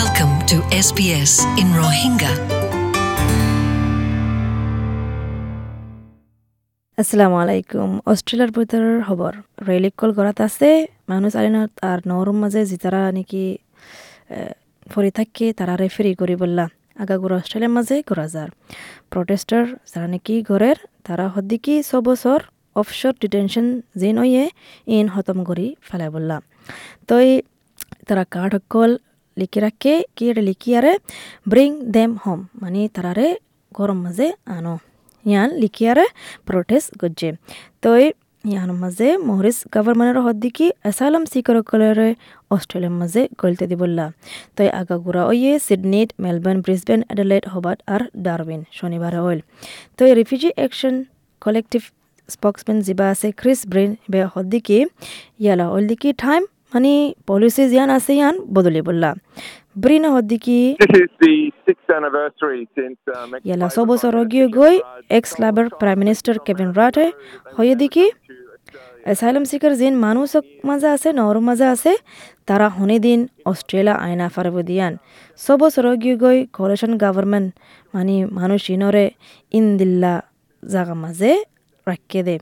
Welcome to SBS in Rohingya. আসসালামু আলাইকুম অস্ট্রেলিয়ার ভিতরের খবর। রেলিক কল করাত আছে। মানুষ আলিনত আর নরম মাঝে জিতারা নাকি ফরি থাকে, তারা রেফারি করি বললা, আগাগুড় অস্ট্রেলিয়ার মাঝে করা যার। প্রটেস্টার যারা নাকি ঘরের, তারা হদ্দিকি ছ বছর অফশোর ডিটেনশন জিন ওয়ে ইন হতম করি ফেলাই বললা। তই তারা কার্ড সকল লিখি রাখে কি লিখি আরে ব্রিং দেম হোম মানে তারারে গরম মাঝে আনো ইয়ান লিখিয়ারে প্রটেস্ট গজ্জে তই ইয়ান মাঝে মহরিস গভর্নমেন্টের হদ্দিকি অ্যাসাইলাম সিকরকলরে অস্ট্রেলিয়ার মাঝে গলতে দিবল্লা তই আগাগুড়া ওয়ে সিডনিট মেলবোর্ন ব্রিসবেন অ্যাডেলেড হবার্ট আর ডারউইন শনিবারে হইল তই রিফিউজি অ্যাকশন কালেক্টিভ স্পোক্সম্যান যিবা আছে ক্রিস ব্রেন বে হদ্দিকি ইয়ালা ওইল দিকি টাইম মানে পলিসি ইয়ান আছে ইয়ান বদলি বললা। ব্রিন হদ্দিকি This is the sixth anniversary since uh, Mexico ইয়ালা ছ বছর গিয়ে গই ex Labour prime minister Kevin রাটে হয়ে দেখি অ্যাসাইলাম সিকার যিন মানুষ মাজা আছে নর মাজা আছে তারা হনি দিন অস্ট্রেলিয়া আইনা ফারব দিয়ান। ছ বছর গিয়ে গই কোলেশন গভর্নমেন্ট মানে মানুষ ইনরে ইন্দিল্লা জাগা মাঝে রাখিয়ে দে।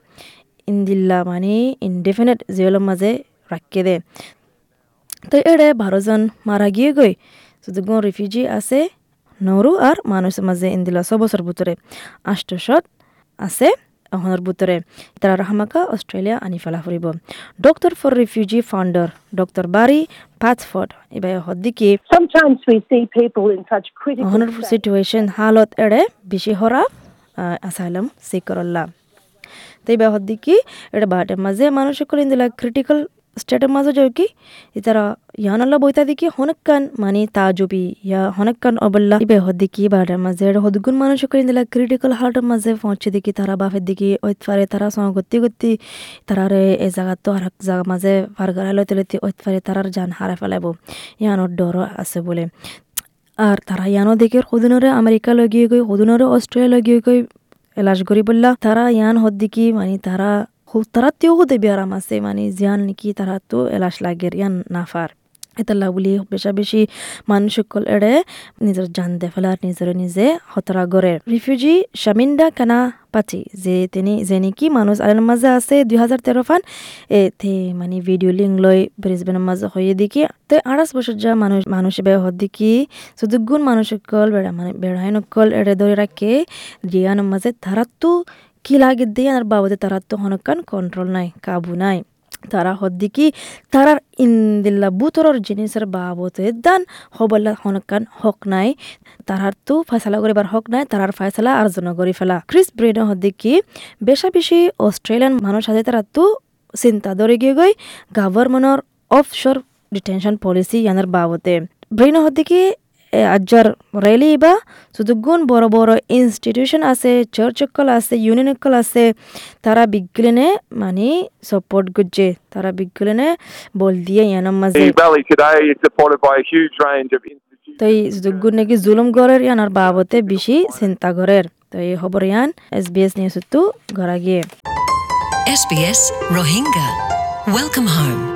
ইন্দিল্লা মানে ইনডিফিনিট জিওলের মাঝে রাখিয়ে দে তো এড়ে বারোজন মারা গিয়ে গই যতগুণ রিফিউজি আছে নরু আর মানুষের মাঝে ইন্দিলা ছ বছর ভিতরে আষ্টশত আছে অহনের ভিতরে তারা রাহমাকা অস্ট্রেলিয়া আনি ফেলা ফুরিব doctor for refugee founder doctor Barry পাথফোর্ড এবার অহনের state. সিচুয়েশন হালত এড়ে বেশি হরা আসাইলাম সিকরল্লা তো এবার হদ্দিকি এটা বাটের মাঝে মানুষ সকল ইন্দিলা ক্রিটিক্যাল স্টেটের মাঝে যাও কি ইতারা ইয়ানাল্লা বইতা দিকি হনকান মানে তাজুবি ইয়া হনকান অবল্লা ইবে হদ্দিকি বাটের মাঝে এটা হদগুন মানুষ সকল ইন্দিলা ক্রিটিক্যাল হার্টের মাঝে পৌঁছে দিকি তারা বাফের দিকে ঐতফারে তারা সঙ্গ গতি গতি তারারে এই জায়গা তো আর জায়গা মাঝে ফার গড়াইলে তেলেতি ঐতফারে তারার জান হারা ফেলাইব ইয়ানোর ডর আছে বলে আর তারা ইয়ানো দেখে সদিনরে আমেরিকা লগিয়ে গই সদিনরে অস্ট্রেলিয়া লগিয়ে গই এলাজ করি বললা তারা ইয়ান হদ্দিকি মানে তারা তারা তেও হতে বিয়ারাম আছে মানে জিয়ান নাকি তারা তো এলাস লাগের ইয়ান নাফার। এতাল্লা বুলি বেশা বেশি মানুষ সকল এড়ে নিজের জান দে ফেলার নিজের নিজে হতরা গড়ে। রিফিউজি শামিন্দা কানা পাচি যে তিনি, যে নাকি মানুষ আলের মাঝে আছে দুই হাজার তেরো ফান, এ তে মানে ভিডিও লিঙ্ক লই ব্রিসবেনের মাঝে হয়ে দেখি, তো আড়াইশ বছর যা মানুষ মানুষ বে হদ দেখি শুধু গুণ মানুষ সকল বেড়া মানে বেড়াই নকল এড়ে ধরে রাখে দিয়ানোর মাঝে তারা তো দিয়ানোর বাবদে তারা তো হনকান কন্ট্রোল নাই কাবু নাই তারা হদ্দিকি তারার ইন্দিল্লা বুতরর জিনিসের বাবদে দান হবল্লা হনকান হক নাই তারার তো ফয়সালা করিবার হক নাই তারার ফয়সালা আর্জন করি ফেলা ক্রিস ব্রেন হদ্দিকি বেশা বেশি অস্ট্রেলিয়ান মানুষ আছে তারা তো চিন্তা ধরে গিয়ে গই গভর্নমেন্টর অফ শোর ডিটেনশন পলিসি ইয়ানের বাবদে ব্রেন হদ্দিকি আজ্জার রেলি বা যতগুণ বড় বড় ইনস্টিটিউশন আছে চার্চ অকল আছে ইউনিয়ন অকল আছে তারা বিজ্ঞানে মানে সাপোর্ট করছে তারা বিজ্ঞানে বল দিয়ে ইয়ানোর মাঝে The rally today is supported by a huge range of institutions. তো এই যতগুণ নাকি জুলুম গড়ের ইয়ানোর বাবতে বেশি চিন্তা গড়ের তো এই খবর ইয়ান এস বি এস নিউজ তো ঘরা গিয়ে SBS Rohingya. Welcome home.